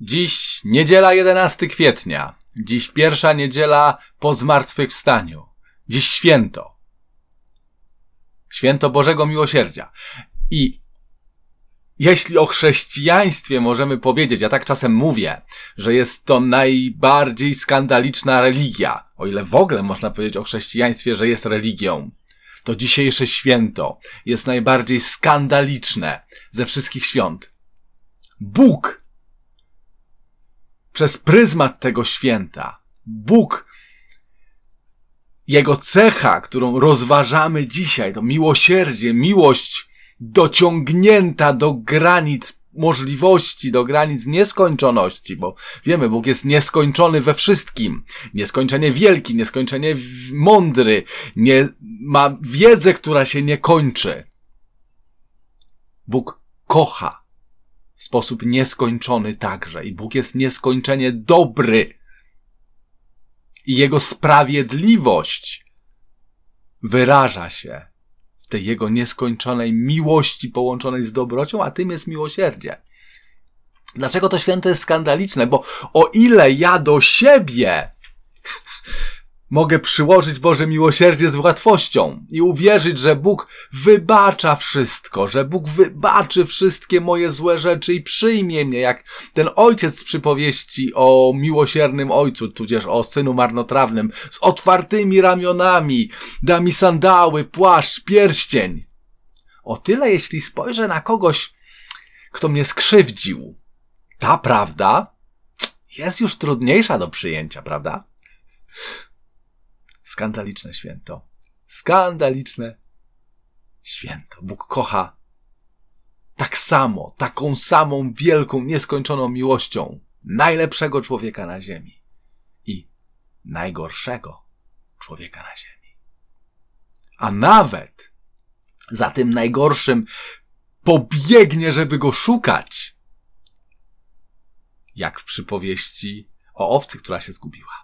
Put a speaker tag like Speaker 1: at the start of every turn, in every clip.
Speaker 1: Dziś niedziela 11 kwietnia. Dziś pierwsza niedziela po zmartwychwstaniu. Dziś święto. Święto Bożego Miłosierdzia. I jeśli o chrześcijaństwie możemy powiedzieć, ja tak czasem mówię, że jest to najbardziej skandaliczna religia, o ile w ogóle można powiedzieć o chrześcijaństwie, że jest religią, to dzisiejsze święto jest najbardziej skandaliczne ze wszystkich świąt. Bóg przez pryzmat tego święta, Bóg, Jego cecha, którą rozważamy dzisiaj, to miłosierdzie, miłość dociągnięta do granic możliwości, do granic nieskończoności, bo wiemy, Bóg jest nieskończony we wszystkim. Nieskończenie wielki, nieskończenie mądry, nie, ma wiedzę, która się nie kończy. Bóg kocha w sposób nieskończony także i Bóg jest nieskończenie dobry. I Jego sprawiedliwość wyraża się w tej Jego nieskończonej miłości połączonej z dobrocią, a tym jest miłosierdzie. Dlaczego to święto jest skandaliczne? Bo o ile ja do siebie mogę przyłożyć Boże miłosierdzie z łatwością i uwierzyć, że Bóg wybacza wszystko, że Bóg wybaczy wszystkie moje złe rzeczy i przyjmie mnie, jak ten ojciec z przypowieści o miłosiernym ojcu, tudzież o synu marnotrawnym, z otwartymi ramionami, da mi sandały, płaszcz, pierścień. O tyle, jeśli spojrzę na kogoś, kto mnie skrzywdził, ta prawda jest już trudniejsza do przyjęcia, prawda? Skandaliczne święto. Skandaliczne święto. Bóg kocha tak samo, taką samą wielką, nieskończoną miłością najlepszego człowieka na ziemi i najgorszego człowieka na ziemi. A nawet za tym najgorszym pobiegnie, żeby go szukać. Jak w przypowieści o owcy, która się zgubiła.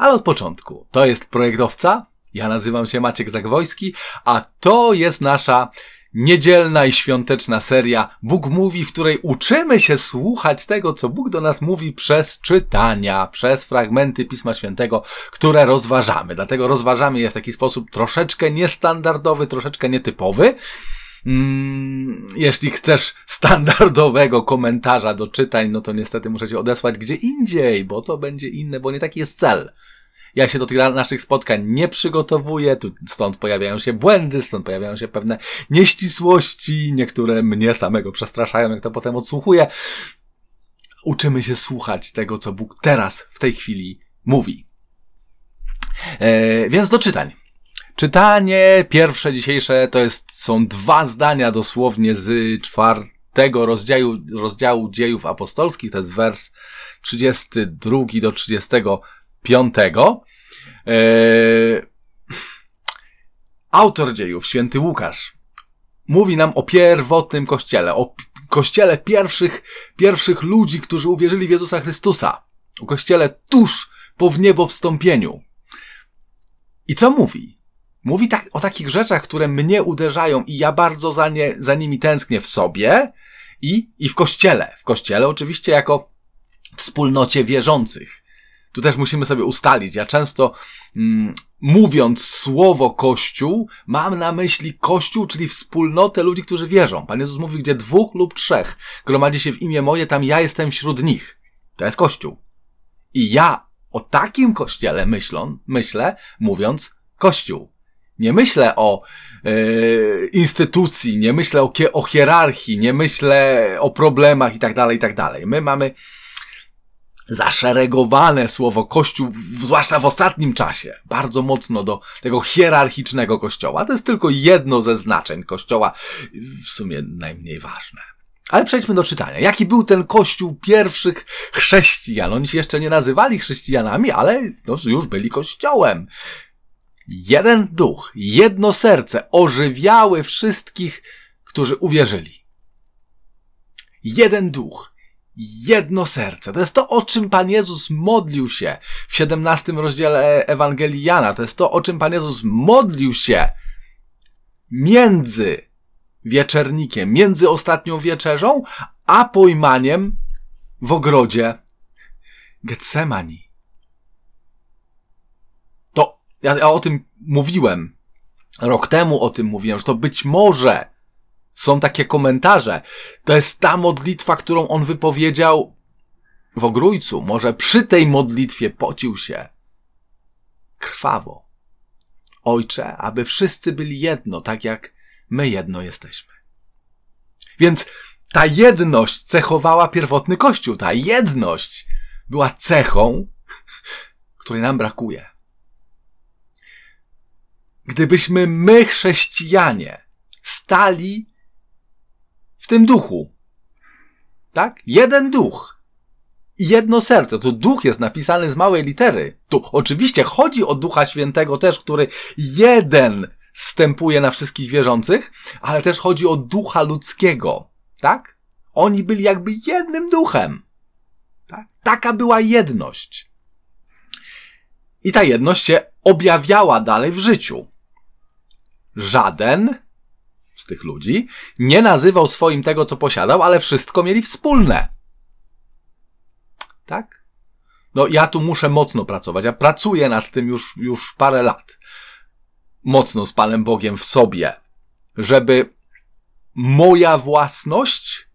Speaker 1: Ale od początku. To jest projektowca. Ja nazywam się Maciek Zagwojski, a to jest nasza niedzielna i świąteczna seria Bóg mówi, w której uczymy się słuchać tego, co Bóg do nas mówi przez czytania, przez fragmenty Pisma Świętego, które rozważamy. Dlatego rozważamy je w taki sposób troszeczkę niestandardowy, troszeczkę nietypowy. Mm, jeśli chcesz standardowego komentarza do czytań, no to niestety muszę cię odesłać gdzie indziej, bo to będzie inne, bo nie taki jest cel. Ja się do tych naszych spotkań nie przygotowuję, tu, stąd pojawiają się błędy, stąd pojawiają się pewne nieścisłości, niektóre mnie samego przestraszają, jak to potem odsłuchuję. Uczymy się słuchać tego, co Bóg teraz, w tej chwili mówi. E, więc do czytań. Czytanie pierwsze dzisiejsze to jest, są dwa zdania dosłownie z czwartego rozdziału, rozdziału dziejów apostolskich, to jest wers 32 do 35. Eee, autor dziejów, święty Łukasz, mówi nam o pierwotnym kościele, o kościele pierwszych, pierwszych ludzi, którzy uwierzyli w Jezusa Chrystusa. O kościele tuż po wniebowstąpieniu. I co mówi? Mówi tak, o takich rzeczach, które mnie uderzają i ja bardzo za, nie, za nimi tęsknię w sobie i, i w kościele. W kościele oczywiście jako wspólnocie wierzących. Tu też musimy sobie ustalić. Ja często mm, mówiąc słowo Kościół, mam na myśli Kościół, czyli wspólnotę ludzi, którzy wierzą. Pan Jezus mówi, gdzie dwóch lub trzech gromadzi się w imię moje, tam ja jestem wśród nich. To jest Kościół. I ja o takim kościele myślą, myślę, mówiąc Kościół. Nie myślę o e, instytucji, nie myślę o, o hierarchii, nie myślę o problemach i tak dalej, i tak dalej. My mamy zaszeregowane słowo Kościół, zwłaszcza w ostatnim czasie, bardzo mocno do tego hierarchicznego Kościoła. To jest tylko jedno ze znaczeń Kościoła, w sumie najmniej ważne. Ale przejdźmy do czytania. Jaki był ten kościół pierwszych chrześcijan? Oni się jeszcze nie nazywali chrześcijanami, ale no, już byli kościołem. Jeden duch, jedno serce ożywiały wszystkich, którzy uwierzyli. Jeden duch, jedno serce. To jest to, o czym Pan Jezus modlił się w 17 rozdziale Ewangelii Jana. To jest to, o czym Pan Jezus modlił się między wieczernikiem, między ostatnią wieczerzą, a pojmaniem w ogrodzie Getsemani. To ja, ja o tym mówiłem. Rok temu o tym mówiłem, że to być może są takie komentarze. To jest ta modlitwa, którą on wypowiedział w ogrójcu. Może przy tej modlitwie pocił się krwawo. Ojcze, aby wszyscy byli jedno, tak jak my jedno jesteśmy. Więc ta jedność cechowała pierwotny Kościół. Ta jedność była cechą, której nam brakuje. Gdybyśmy my, chrześcijanie, stali tym duchu, tak? Jeden duch, jedno serce. Tu duch jest napisany z małej litery. Tu oczywiście chodzi o Ducha Świętego też, który jeden stępuje na wszystkich wierzących, ale też chodzi o ducha ludzkiego, tak? Oni byli jakby jednym duchem. Tak? Taka była jedność. I ta jedność się objawiała dalej w życiu. Żaden z tych ludzi nie nazywał swoim tego, co posiadał, ale wszystko mieli wspólne. Tak? No, ja tu muszę mocno pracować. Ja pracuję nad tym już, już parę lat. Mocno z Panem Bogiem w sobie, żeby moja własność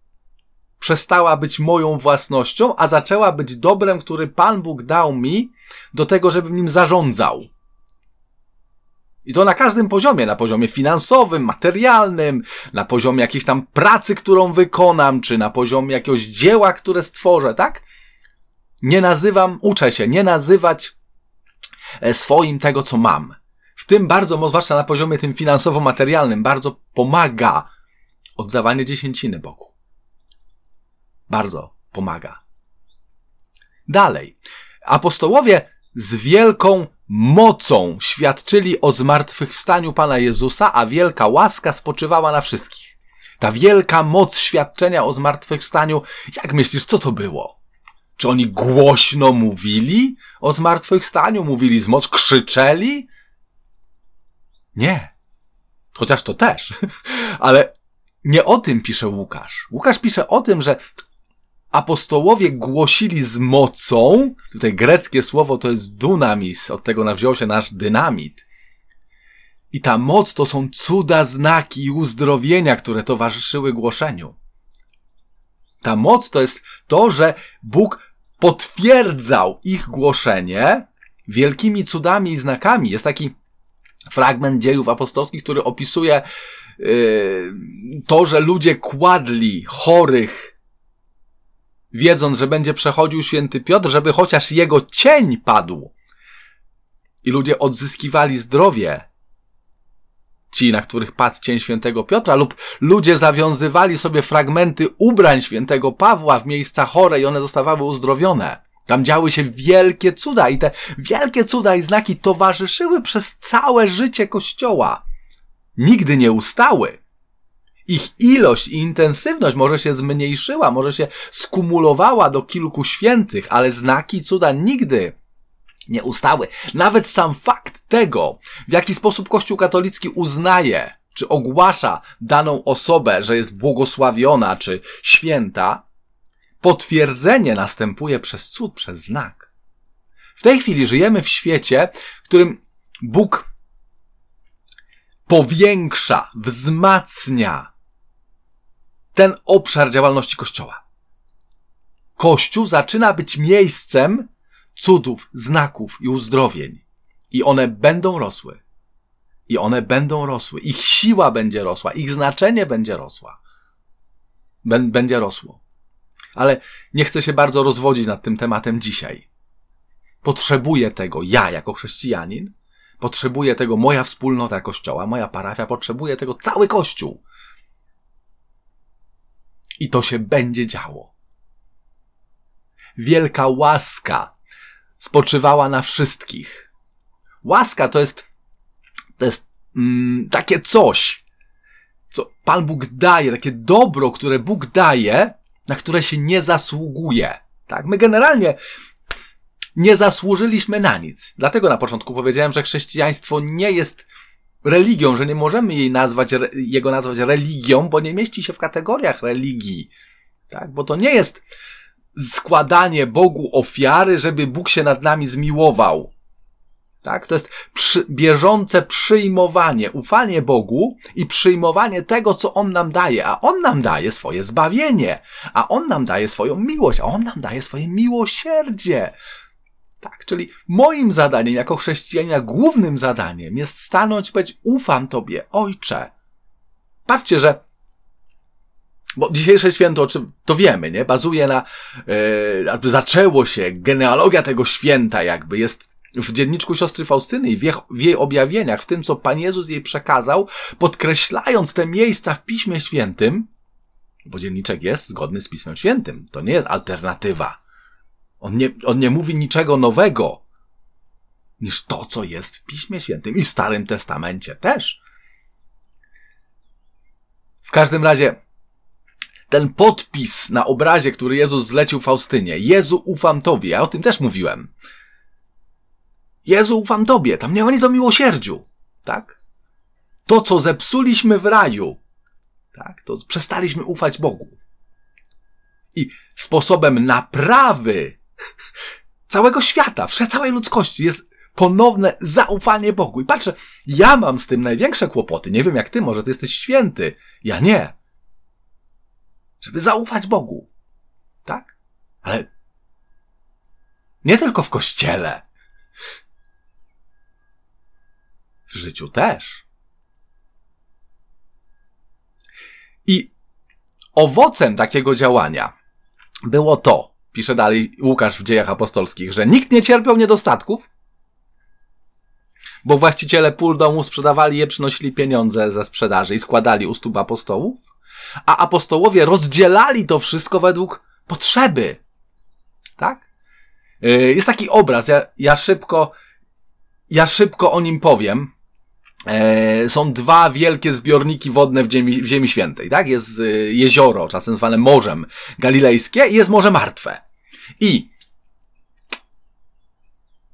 Speaker 1: przestała być moją własnością, a zaczęła być dobrem, który Pan Bóg dał mi do tego, żebym nim zarządzał. I to na każdym poziomie, na poziomie finansowym, materialnym, na poziomie jakiejś tam pracy, którą wykonam, czy na poziomie jakiegoś dzieła, które stworzę, tak? Nie nazywam, uczę się, nie nazywać e, swoim tego, co mam. W tym bardzo, zwłaszcza na poziomie tym finansowo-materialnym, bardzo pomaga oddawanie dziesięciny Bogu. Bardzo pomaga. Dalej. Apostołowie z wielką mocą świadczyli o zmartwychwstaniu Pana Jezusa, a wielka łaska spoczywała na wszystkich. Ta wielka moc świadczenia o zmartwychwstaniu, jak myślisz, co to było? Czy oni głośno mówili o zmartwychwstaniu? Mówili z moc, krzyczeli? Nie. Chociaż to też. Ale nie o tym pisze Łukasz. Łukasz pisze o tym, że apostołowie głosili z mocą, tutaj greckie słowo to jest dunamis, od tego nawziął się nasz dynamit. I ta moc to są cuda, znaki i uzdrowienia, które towarzyszyły głoszeniu. Ta moc to jest to, że Bóg potwierdzał ich głoszenie wielkimi cudami i znakami. Jest taki fragment dziejów apostolskich, który opisuje yy, to, że ludzie kładli chorych wiedząc, że będzie przechodził święty Piotr, żeby chociaż jego cień padł. I ludzie odzyskiwali zdrowie. Ci, na których padł cień świętego Piotra, lub ludzie zawiązywali sobie fragmenty ubrań świętego Pawła w miejsca chore i one zostawały uzdrowione. Tam działy się wielkie cuda i te wielkie cuda i znaki towarzyszyły przez całe życie Kościoła. Nigdy nie ustały. Ich ilość i intensywność może się zmniejszyła, może się skumulowała do kilku świętych, ale znaki cuda nigdy nie ustały. Nawet sam fakt tego, w jaki sposób Kościół katolicki uznaje, czy ogłasza daną osobę, że jest błogosławiona, czy święta, potwierdzenie następuje przez cud, przez znak. W tej chwili żyjemy w świecie, w którym Bóg powiększa, wzmacnia ten obszar działalności Kościoła. Kościół zaczyna być miejscem cudów, znaków i uzdrowień. I one będą rosły. I one będą rosły. Ich siła będzie rosła. Ich znaczenie będzie rosła. będzie rosło. Ale nie chcę się bardzo rozwodzić nad tym tematem dzisiaj. Potrzebuję tego ja jako chrześcijanin. Potrzebuję tego moja wspólnota kościoła, moja parafia. Potrzebuje tego cały kościół. I to się będzie działo. Wielka łaska spoczywała na wszystkich. Łaska to jest, to jest mm, takie coś, co Pan Bóg daje, takie dobro, które Bóg daje, na które się nie zasługuje. Tak? My generalnie nie zasłużyliśmy na nic. Dlatego na początku powiedziałem, że chrześcijaństwo nie jest religią, że nie możemy jej nazwać, jego nazwać religią, bo nie mieści się w kategoriach religii. Tak? Bo to nie jest składanie Bogu ofiary, żeby Bóg się nad nami zmiłował. Tak? To jest przy, bieżące przyjmowanie, ufanie Bogu i przyjmowanie tego, co On nam daje. A On nam daje swoje zbawienie, a On nam daje swoją miłość, a On nam daje swoje miłosierdzie. Tak, czyli moim zadaniem jako chrześcijanina, głównym zadaniem jest stanąć i powiedzieć, ufam Tobie, Ojcze. Patrzcie, że bo dzisiejsze święto, to wiemy, nie? Bazuje na, e, zaczęło się, genealogia tego święta jakby jest w dzienniczku siostry Faustyny i w jej, w jej objawieniach, w tym, co Pan Jezus jej przekazał, podkreślając te miejsca w Piśmie Świętym, bo dzienniczek jest zgodny z Pismem Świętym. To nie jest alternatywa. On nie, on nie mówi niczego nowego niż to, co jest w Piśmie Świętym i w Starym Testamencie też. W każdym razie, ten podpis na obrazie, który Jezus zlecił Faustynie, Jezu ufam Tobie, ja o tym też mówiłem. Jezu ufam Tobie, tam nie ma nic o miłosierdziu, tak? To, co zepsuliśmy w raju, tak? To przestaliśmy ufać Bogu. I sposobem naprawy całego świata, całej ludzkości jest ponowne zaufanie Bogu. I patrzę, ja mam z tym największe kłopoty. Nie wiem jak ty, może ty jesteś święty. Ja nie. Żeby zaufać Bogu. Tak? Ale nie tylko w kościele. W życiu też. I owocem takiego działania było to, pisze dalej Łukasz w dziejach apostolskich, że nikt nie cierpiał niedostatków, bo właściciele pól domu sprzedawali je, przynosili pieniądze ze sprzedaży i składali u stóp apostołów, a apostołowie rozdzielali to wszystko według potrzeby. Tak? Y, jest taki obraz, ja, ja szybko, ja szybko o nim powiem. E, są dwa wielkie zbiorniki wodne w Ziemi, w Ziemi Świętej, tak? Jest y, jezioro, czasem zwane Morzem Galilejskie i jest Morze Martwe. I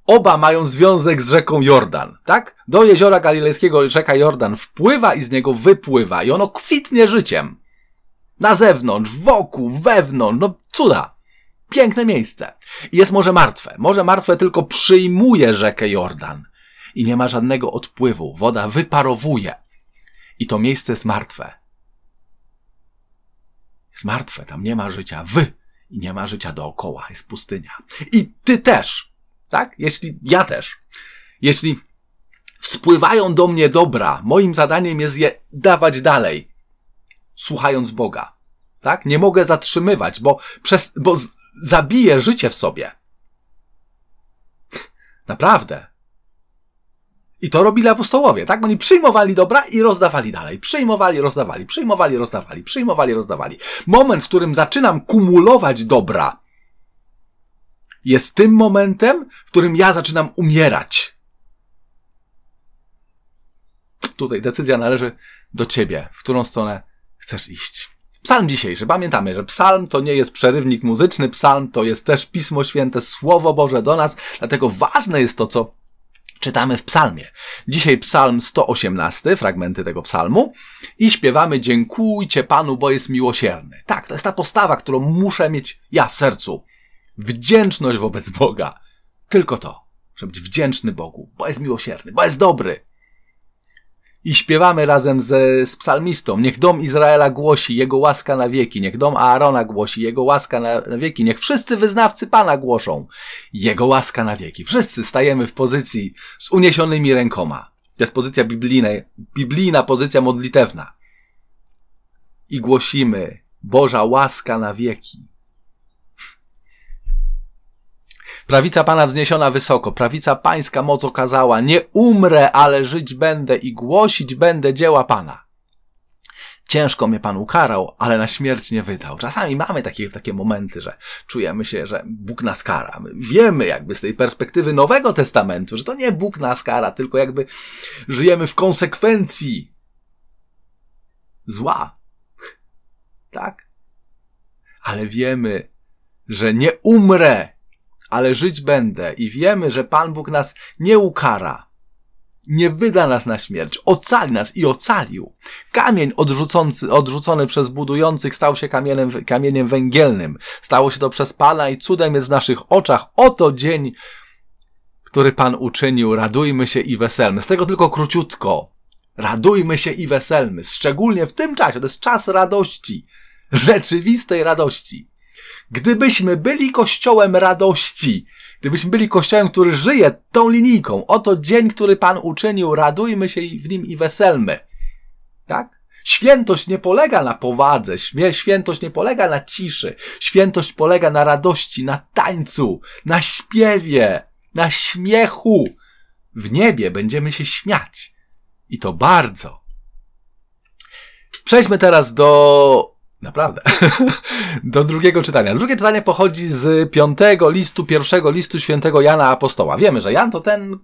Speaker 1: oba mają związek z rzeką Jordan, tak? Do jeziora galilejskiego rzeka Jordan wpływa i z niego wypływa i ono kwitnie życiem. Na zewnątrz, wokół, wewnątrz, no cuda. Piękne miejsce. I jest Morze Martwe. Morze Martwe tylko przyjmuje rzekę Jordan i nie ma żadnego odpływu. Woda wyparowuje. I to miejsce jest martwe. Jest martwe, tam nie ma życia. Wy i nie ma życia dookoła, jest pustynia. I ty też, tak? Jeśli ja też. Jeśli spływają do mnie dobra, moim zadaniem jest je dawać dalej, słuchając Boga. Tak? Nie mogę zatrzymywać, bo, przez, bo zabiję życie w sobie. Naprawdę. I to robili apostołowie, tak? Oni przyjmowali dobra i rozdawali dalej. Przyjmowali, rozdawali, przyjmowali, rozdawali, przyjmowali, rozdawali. Moment, w którym zaczynam kumulować dobra, jest tym momentem, w którym ja zaczynam umierać. Tutaj decyzja należy do ciebie, w którą stronę chcesz iść. Psalm dzisiejszy. Pamiętamy, że psalm to nie jest przerywnik muzyczny, psalm to jest też Pismo Święte, Słowo Boże do nas, dlatego ważne jest to, co czytamy w psalmie. Dzisiaj psalm 118, fragmenty tego psalmu i śpiewamy dziękujcie Panu, bo jest miłosierny. Tak, to jest ta postawa, którą muszę mieć ja w sercu. Wdzięczność wobec Boga. Tylko to, żeby być wdzięczny Bogu, bo jest miłosierny, bo jest dobry. I śpiewamy razem ze, z psalmistą. Niech dom Izraela głosi Jego łaska na wieki. Niech dom Aarona głosi Jego łaska na, na wieki. Niech wszyscy wyznawcy Pana głoszą Jego łaska na wieki. Wszyscy stajemy w pozycji z uniesionymi rękoma. To jest pozycja biblijna, biblijna pozycja modlitewna. I głosimy Boża łaska na wieki. Prawica Pana wzniesiona wysoko, prawica Pańska moc okazała, nie umrę, ale żyć będę i głosić będę dzieła Pana. Ciężko mnie Pan ukarał, ale na śmierć nie wydał. Czasami mamy takie, takie momenty, że czujemy się, że Bóg nas kara. My wiemy jakby z tej perspektywy Nowego Testamentu, że to nie Bóg nas kara, tylko jakby żyjemy w konsekwencji zła. Tak? Ale wiemy, że nie umrę, ale żyć będę i wiemy, że Pan Bóg nas nie ukara. nie wyda nas na śmierć, ocali nas i ocalił. Kamień odrzucony przez budujących stał się kamieniem, kamieniem węgielnym. Stało się to przez Pana i cudem jest w naszych oczach. Oto dzień, który Pan uczynił. Radujmy się i weselmy. Z tego tylko króciutko. Radujmy się i weselmy. Szczególnie w tym czasie. To jest czas radości. Rzeczywistej radości. Gdybyśmy byli kościołem radości, gdybyśmy byli kościołem, który żyje tą linijką, oto dzień, który Pan uczynił, radujmy się w nim i weselmy. Tak? Świętość nie polega na powadze, świętość nie polega na ciszy, świętość polega na radości, na tańcu, na śpiewie, na śmiechu. W niebie będziemy się śmiać. I to bardzo. Przejdźmy teraz do Naprawdę. Do drugiego czytania. Drugie czytanie pochodzi z piątego listu, pierwszego listu świętego Jana Apostoła. Wiemy, że Jan to ten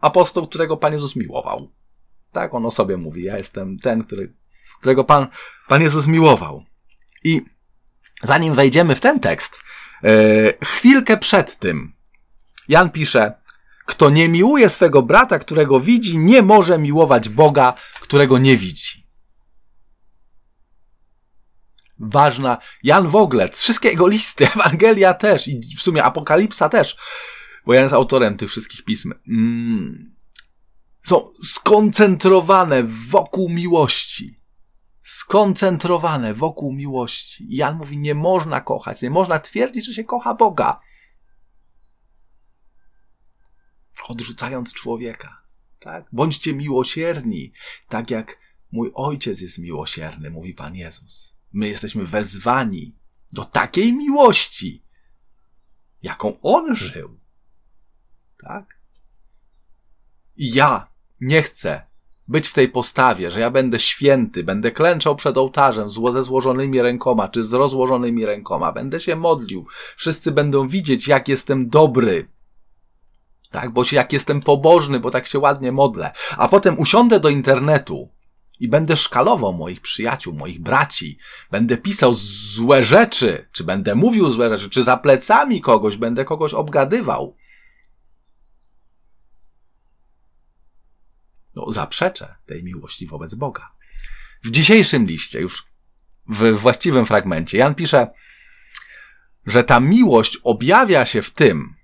Speaker 1: apostoł, którego Pan Jezus miłował. Tak on o sobie mówi. Ja jestem ten, który, którego Pan, Pan Jezus miłował. I zanim wejdziemy w ten tekst, yy, chwilkę przed tym Jan pisze, kto nie miłuje swego brata, którego widzi, nie może miłować Boga, którego nie widzi ważna. Jan w ogóle, wszystkie jego listy, Ewangelia też i w sumie Apokalipsa też, bo Jan jest autorem tych wszystkich pism. Mm, są skoncentrowane wokół miłości. Skoncentrowane wokół miłości. Jan mówi, nie można kochać, nie można twierdzić, że się kocha Boga. Odrzucając człowieka. Tak? Bądźcie miłosierni, tak jak mój ojciec jest miłosierny, mówi Pan Jezus. My jesteśmy wezwani do takiej miłości, jaką on żył. Tak? I ja nie chcę być w tej postawie, że ja będę święty, będę klęczał przed ołtarzem ze złożonymi rękoma, czy z rozłożonymi rękoma, będę się modlił. Wszyscy będą widzieć, jak jestem dobry. Tak, bo jak jestem pobożny, bo tak się ładnie modlę. A potem usiądę do internetu i będę szkalował moich przyjaciół, moich braci, będę pisał złe rzeczy, czy będę mówił złe rzeczy, czy za plecami kogoś będę kogoś obgadywał. No, zaprzeczę tej miłości wobec Boga. W dzisiejszym liście, już w właściwym fragmencie, Jan pisze, że ta miłość objawia się w tym,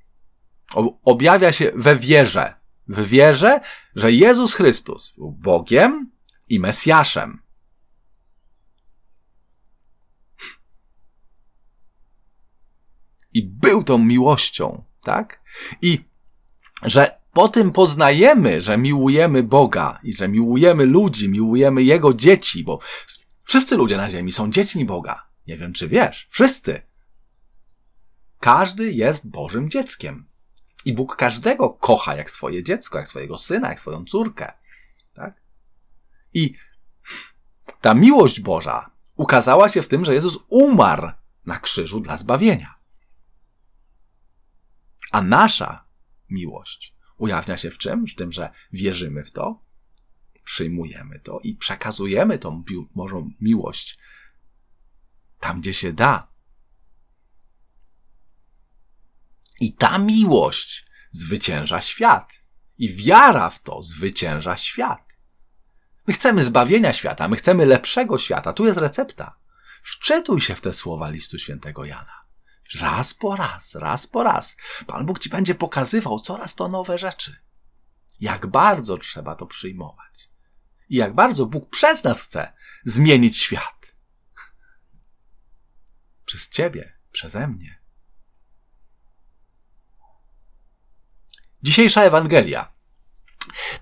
Speaker 1: objawia się we wierze. W wierze, że Jezus Chrystus był Bogiem, i Mesjaszem. I był tą miłością, tak? I że po tym poznajemy, że miłujemy Boga i że miłujemy ludzi, miłujemy Jego dzieci, bo wszyscy ludzie na ziemi są dziećmi Boga. Nie wiem, czy wiesz. Wszyscy. Każdy jest Bożym dzieckiem. I Bóg każdego kocha jak swoje dziecko, jak swojego syna, jak swoją córkę. I ta miłość Boża ukazała się w tym, że Jezus umarł na krzyżu dla zbawienia. A nasza miłość ujawnia się w czym? W tym, że wierzymy w to, przyjmujemy to i przekazujemy tą Bożą miłość tam, gdzie się da. I ta miłość zwycięża świat. I wiara w to zwycięża świat. My chcemy zbawienia świata, my chcemy lepszego świata. Tu jest recepta. Wczytuj się w te słowa listu świętego Jana. Raz po raz, raz po raz. Pan Bóg ci będzie pokazywał coraz to nowe rzeczy. Jak bardzo trzeba to przyjmować. I jak bardzo Bóg przez nas chce zmienić świat. Przez ciebie, przeze mnie. Dzisiejsza Ewangelia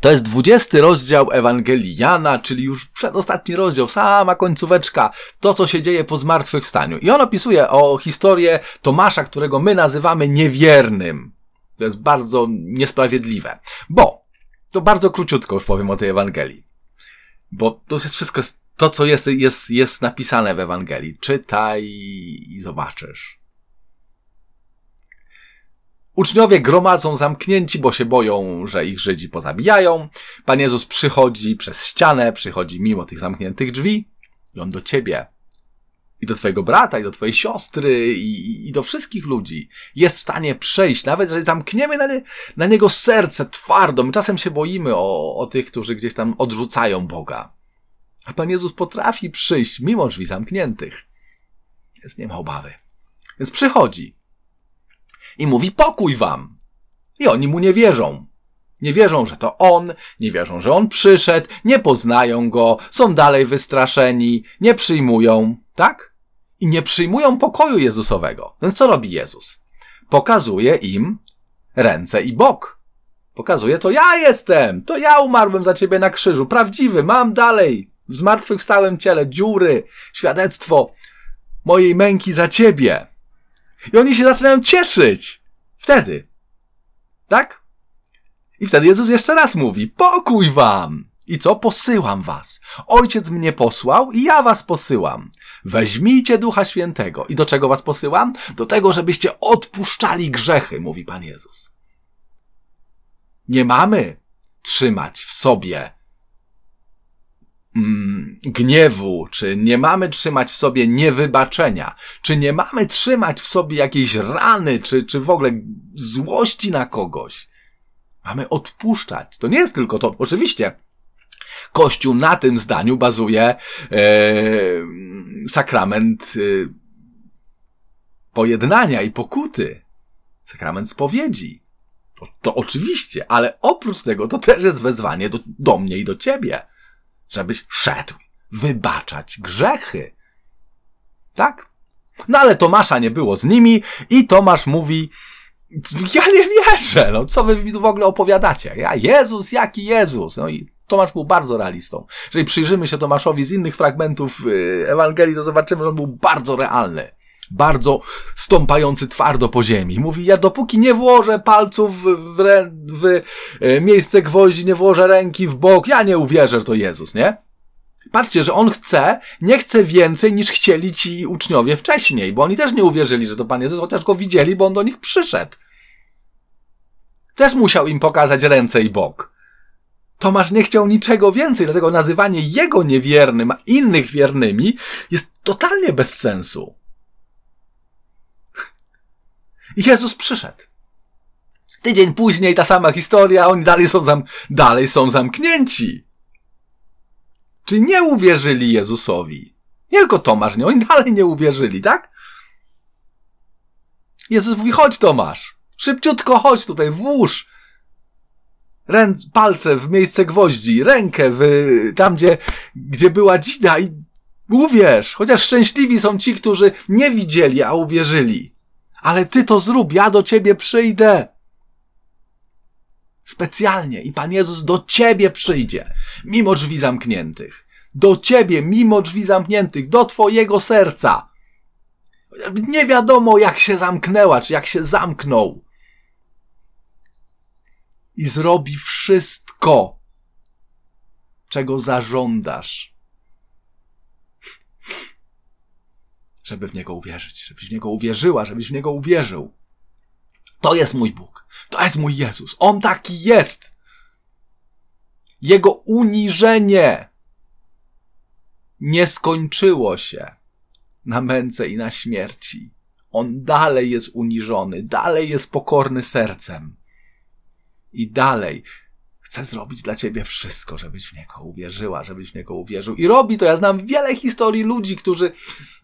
Speaker 1: to jest dwudziesty rozdział Ewangelii Jana, czyli już przedostatni rozdział, sama końcóweczka, to co się dzieje po zmartwychwstaniu. I on opisuje o historię Tomasza, którego my nazywamy niewiernym. To jest bardzo niesprawiedliwe, bo to bardzo króciutko już powiem o tej Ewangelii. Bo to jest wszystko, to co jest, jest, jest napisane w Ewangelii. Czytaj i zobaczysz. Uczniowie gromadzą zamknięci, bo się boją, że ich Żydzi pozabijają. Pan Jezus przychodzi przez ścianę, przychodzi mimo tych zamkniętych drzwi i on do ciebie i do twojego brata, i do twojej siostry, i, i do wszystkich ludzi. Jest w stanie przejść, nawet jeżeli zamkniemy na, nie, na niego serce twardo. My czasem się boimy o, o tych, którzy gdzieś tam odrzucają Boga. A Pan Jezus potrafi przyjść mimo drzwi zamkniętych. Więc nie ma obawy. Więc przychodzi i mówi pokój wam. I oni mu nie wierzą. Nie wierzą, że to on, nie wierzą, że on przyszedł, nie poznają go, są dalej wystraszeni, nie przyjmują, tak? I nie przyjmują pokoju Jezusowego. Więc co robi Jezus? Pokazuje im ręce i bok. Pokazuje, to ja jestem, to ja umarłem za ciebie na krzyżu, prawdziwy, mam dalej, w zmartwychwstałym ciele, dziury, świadectwo mojej męki za ciebie. I oni się zaczynają cieszyć. Wtedy. Tak? I wtedy Jezus jeszcze raz mówi, pokój wam! I co? Posyłam was. Ojciec mnie posłał i ja was posyłam. Weźmijcie Ducha Świętego. I do czego was posyłam? Do tego, żebyście odpuszczali grzechy, mówi Pan Jezus. Nie mamy trzymać w sobie mm, gniewu, czy nie mamy trzymać w sobie niewybaczenia, czy nie mamy trzymać w sobie jakiejś rany, czy, czy w ogóle złości na kogoś. Mamy odpuszczać. To nie jest tylko to. Oczywiście, Kościół na tym zdaniu bazuje e, sakrament e, pojednania i pokuty. Sakrament spowiedzi. To, to oczywiście, ale oprócz tego to też jest wezwanie do, do mnie i do ciebie, żebyś szedł wybaczać grzechy. Tak? No ale Tomasza nie było z nimi i Tomasz mówi, ja nie wierzę, no co wy mi tu w ogóle opowiadacie? Ja, Jezus, jaki Jezus? No i Tomasz był bardzo realistą. Jeżeli przyjrzymy się Tomaszowi z innych fragmentów y, Ewangelii, to zobaczymy, że on był bardzo realny. Bardzo stąpający twardo po ziemi. Mówi, ja dopóki nie włożę palców w, w, w y, miejsce gwoździ, nie włożę ręki w bok, ja nie uwierzę, że to Jezus, nie? Patrzcie, że on chce, nie chce więcej niż chcieli ci uczniowie wcześniej, bo oni też nie uwierzyli, że to Pan Jezus, chociaż go widzieli, bo on do nich przyszedł. Też musiał im pokazać ręce i bok. Tomasz nie chciał niczego więcej, dlatego nazywanie jego niewiernym, a innych wiernymi jest totalnie bez sensu. Jezus przyszedł. Tydzień później ta sama historia, oni dalej są, zam dalej są zamknięci. Czy nie uwierzyli Jezusowi? Nie tylko Tomasz, nie, oni dalej nie uwierzyli, tak? Jezus mówi, chodź Tomasz, szybciutko chodź tutaj, włóż rę, palce w miejsce gwoździ, rękę w, tam, gdzie, gdzie była dzida i uwierz, chociaż szczęśliwi są ci, którzy nie widzieli, a uwierzyli. Ale ty to zrób, ja do ciebie przyjdę. Specjalnie i Pan Jezus do ciebie przyjdzie, mimo drzwi zamkniętych. Do ciebie, mimo drzwi zamkniętych, do twojego serca. Nie wiadomo, jak się zamknęła, czy jak się zamknął i zrobi wszystko, czego zażądasz, żeby w Niego uwierzyć, żebyś w Niego uwierzyła, żebyś w Niego uwierzył. To jest mój Bóg. To jest mój Jezus. On taki jest. Jego uniżenie nie skończyło się na męce i na śmierci. On dalej jest uniżony, dalej jest pokorny sercem i dalej chce zrobić dla ciebie wszystko, żebyś w niego uwierzyła, żebyś w niego uwierzył. I robi to. Ja znam wiele historii ludzi, którzy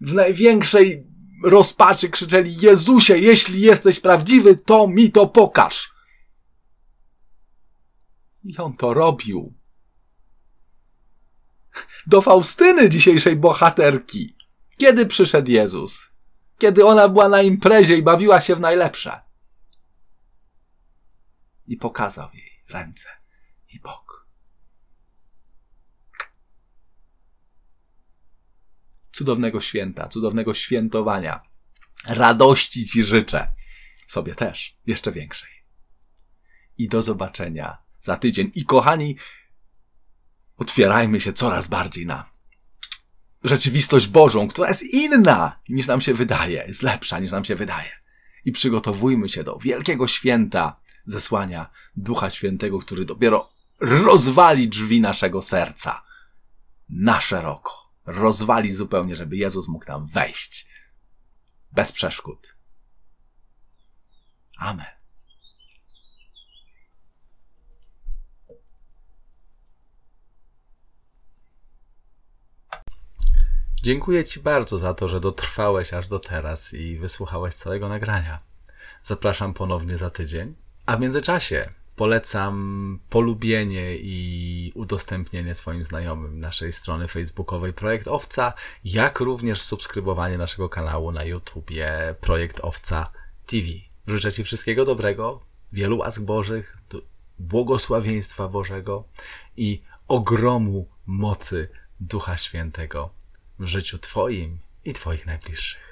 Speaker 1: w największej rozpaczy krzyczeli: Jezusie, jeśli jesteś prawdziwy, to mi to pokaż. I on to robił. Do Faustyny dzisiejszej bohaterki. Kiedy przyszedł Jezus? Kiedy ona była na imprezie i bawiła się w najlepsze i pokazał jej ręce i bok. Cudownego święta, cudownego świętowania. Radości Ci życzę. Sobie też, jeszcze większej. I do zobaczenia za tydzień. I kochani, otwierajmy się coraz bardziej na rzeczywistość Bożą, która jest inna niż nam się wydaje, jest lepsza niż nam się wydaje. I przygotowujmy się do wielkiego święta, zesłania Ducha Świętego, który dopiero rozwali drzwi naszego serca na szeroko. rozwali zupełnie, żeby Jezus mógł tam wejść. Bez przeszkód. Amen.
Speaker 2: Dziękuję Ci bardzo za to, że dotrwałeś aż do teraz i wysłuchałeś całego nagrania. Zapraszam ponownie za tydzień, a w międzyczasie polecam polubienie i udostępnienie swoim znajomym naszej strony facebookowej Projekt Owca, jak również subskrybowanie naszego kanału na YouTubie Projekt Owca TV. Życzę Ci wszystkiego dobrego, wielu łask Bożych, błogosławieństwa Bożego i ogromu mocy Ducha Świętego w życiu Twoim i Twoich najbliższych.